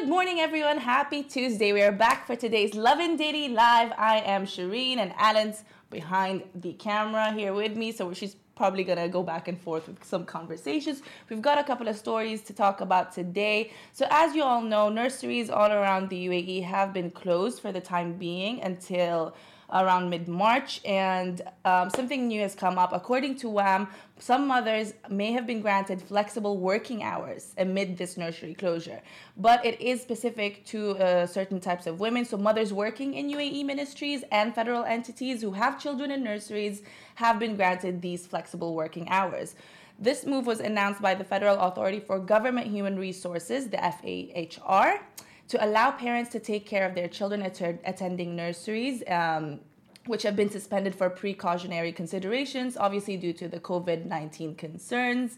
Good morning, everyone. Happy Tuesday. We are back for today's Lovin Daily Live. I am Shireen, and Alan's behind the camera here with me. So she's probably gonna go back and forth with some conversations. We've got a couple of stories to talk about today. So, as you all know, nurseries all around the UAE have been closed for the time being until around mid March, and um, something new has come up. According to WAM, some mothers may have been granted flexible working hours amid this nursery closure, but it is specific to uh, certain types of women. So, mothers working in UAE ministries and federal entities who have children in nurseries have been granted these flexible working hours. This move was announced by the Federal Authority for Government Human Resources, the FAHR to allow parents to take care of their children att- attending nurseries. Um, which have been suspended for precautionary considerations, obviously due to the COVID 19 concerns.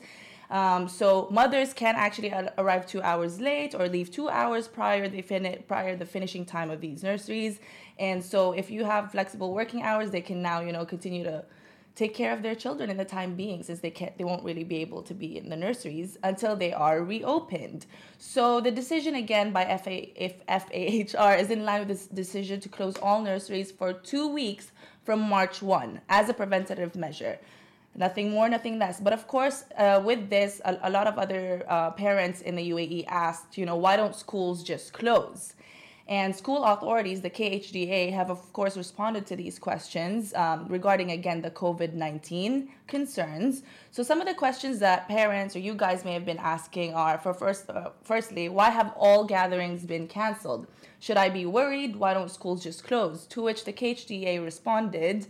Um, so mothers can actually arrive two hours late or leave two hours prior they fin- prior the finishing time of these nurseries. And so if you have flexible working hours, they can now you know continue to take care of their children in the time being since they can't they won't really be able to be in the nurseries until they are reopened. So the decision again by FA, if FAHR is in line with this decision to close all nurseries for two weeks from March 1 as a preventative measure. Nothing more nothing less. But of course uh, with this a, a, lot of other uh, parents in the UAE asked you know why don't schools just close and school authorities, the KHDA, have of course responded to these questions um, regarding again the COVID 19 concerns. So, some of the questions that parents or you guys may have been asking are for first, uh, firstly, why have all gatherings been canceled? Should I be worried? Why don't schools just close? To which the KHDA responded,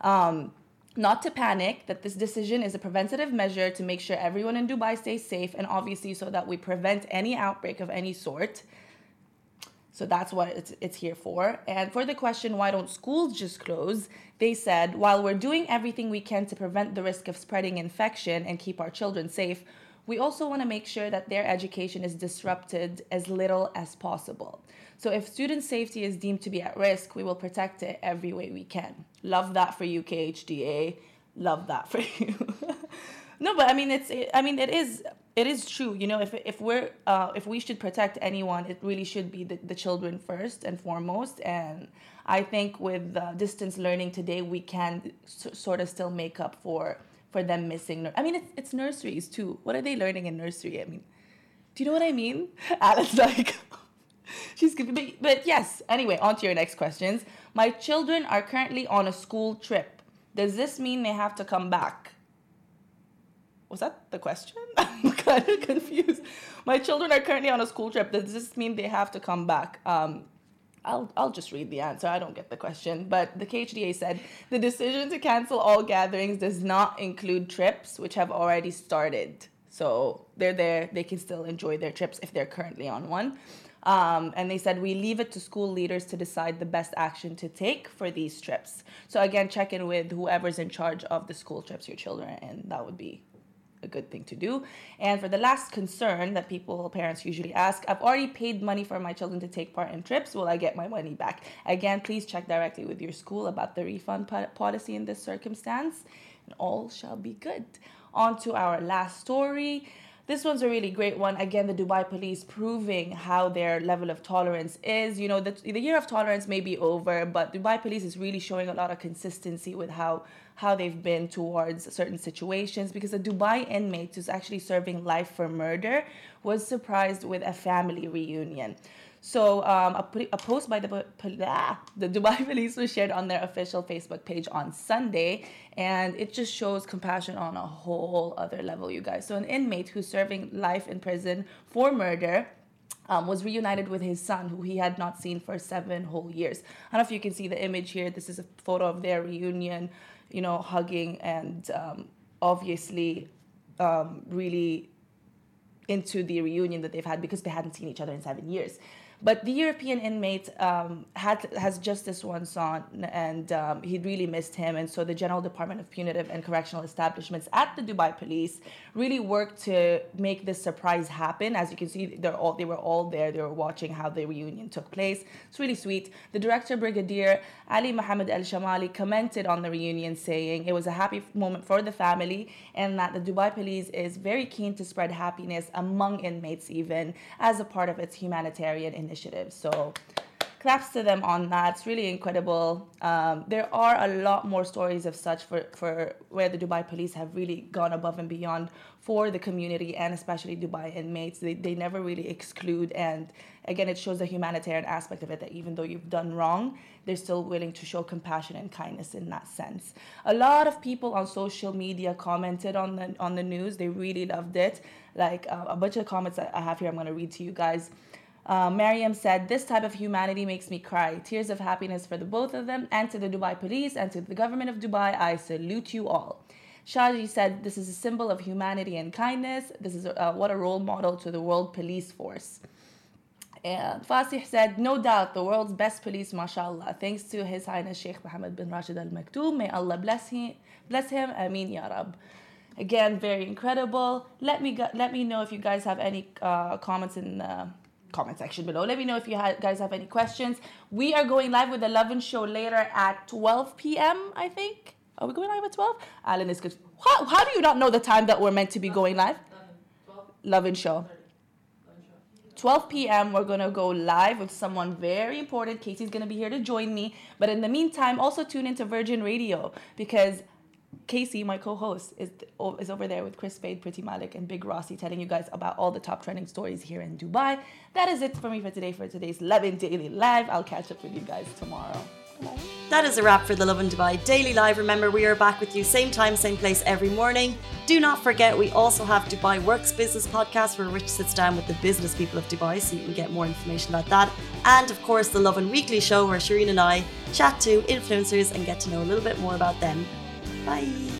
um, not to panic, that this decision is a preventative measure to make sure everyone in Dubai stays safe and obviously so that we prevent any outbreak of any sort. So that's what it's, it's here for. And for the question, why don't schools just close? They said, while we're doing everything we can to prevent the risk of spreading infection and keep our children safe, we also want to make sure that their education is disrupted as little as possible. So if student safety is deemed to be at risk, we will protect it every way we can. Love that for you, KHDA. Love that for you. no, but I mean, it's, I mean, it is it is true you know if, if we're uh, if we should protect anyone it really should be the, the children first and foremost. And i think with uh, distance learning today we can s- sort of still make up for for them missing i mean it's, it's nurseries too. What are they learning in nursery? I mean do you know what i mean? Alice like she's giving me but yes anyway on to your next questions. My children are currently on a school trip. Does this mean they have to come back? Was that the question? I'm kind of confused. My children are currently on a school trip. Does this mean they have to come back? Um, I'll, I'll just read the answer. I don't get the question. But the KHDA said the decision to cancel all gatherings does not include trips, which have already started. So they're there. They can still enjoy their trips if they're currently on one. Um, and they said we leave it to school leaders to decide the best action to take for these trips. So again, check in with whoever's in charge of the school trips your children, and that would be a good thing to do. And for the last concern that people, parents usually ask, I've already paid money for my children to take part in trips. Will I get my money back? Again, please check directly with your school about the refund policy in this circumstance, and all shall be good. On to our last story. This one's a really great one. Again, the Dubai police proving how their level of tolerance is. You know, the, the year of tolerance may be over, but Dubai police is really showing a lot of consistency with how how they've been towards certain situations because a Dubai inmate who's actually serving life for murder was surprised with a family reunion. So um, a, a, post by the, ah, the Dubai police was shared on their official Facebook page on Sunday, and it just shows compassion on a whole other level, you guys. So an inmate who's serving life in prison for murder um, was reunited with his son, who he had not seen for seven whole years. I don't know if you can see the image here. This is a photo of their reunion you know, hugging and um, obviously um, really into the reunion that they've had because they hadn't seen each other in seven years. But the European inmate um, had, has just this one son, and um, he really missed him. And so the General Department of Punitive and Correctional Establishments at the Dubai Police really worked to make this surprise happen. As you can see, they're all they were all there. They were watching how the reunion took place. It's really sweet. The director, Brigadier Ali Mohammed Al Shamali, commented on the reunion, saying it was a happy moment for the family, and that the Dubai Police is very keen to spread happiness among inmates, even as a part of its humanitarian initiative. So claps to them on that. It's really incredible. Um, there are a lot more stories of such for, for where the Dubai police have really gone above and beyond for the community and especially Dubai inmates. They, they never really exclude. And again, it shows the humanitarian aspect of it that even though you've done wrong, they're still willing to show compassion and kindness in that sense. A lot of people on social media commented on the, on the news. They really loved it. Like uh, a bunch of comments I have here, I'm going to read to you guys. Uh, Mariam said, This type of humanity makes me cry. Tears of happiness for the both of them, and to the Dubai police and to the government of Dubai, I salute you all. Shaji said, This is a symbol of humanity and kindness. This is uh, what a role model to the world police force. And Fasih said, No doubt, the world's best police, mashallah. Thanks to His Highness Sheikh Mohammed bin Rashid Al Maktoum. May Allah bless him. Bless him. Ameen Ya Rab. Again, very incredible. Let me let me know if you guys have any uh, comments in the comment section below. Let me know if you guys have any questions. We are going live with the Lovin Show later at 12 p.m. I think. Are we going live at 12? Alan is good. How, how do you not know the time that we're meant to be going live? Lovin Show. 12 p.m. We're gonna go live with someone very important. Casey's gonna be here to join me. But in the meantime, also tune into Virgin Radio because Casey, my co-host, is is over there with Kris Fade, Priti Malik, and Big Rossi, telling you guys about all the top trending stories here in Dubai. That is it for me for today for today's Lovin Daily Live. I'll catch up with you guys tomorrow. That is a wrap for the Lovin Dubai Daily Live. Remember, we are back with you same time, same place every morning. Do not forget, we also have Dubai Works Business Podcast where Rich sits down with the business people of Dubai so you can get more information about that. And of course, the Lovin Weekly Show where Shireen and I chat to influencers and get to know a little bit more about them. バイ。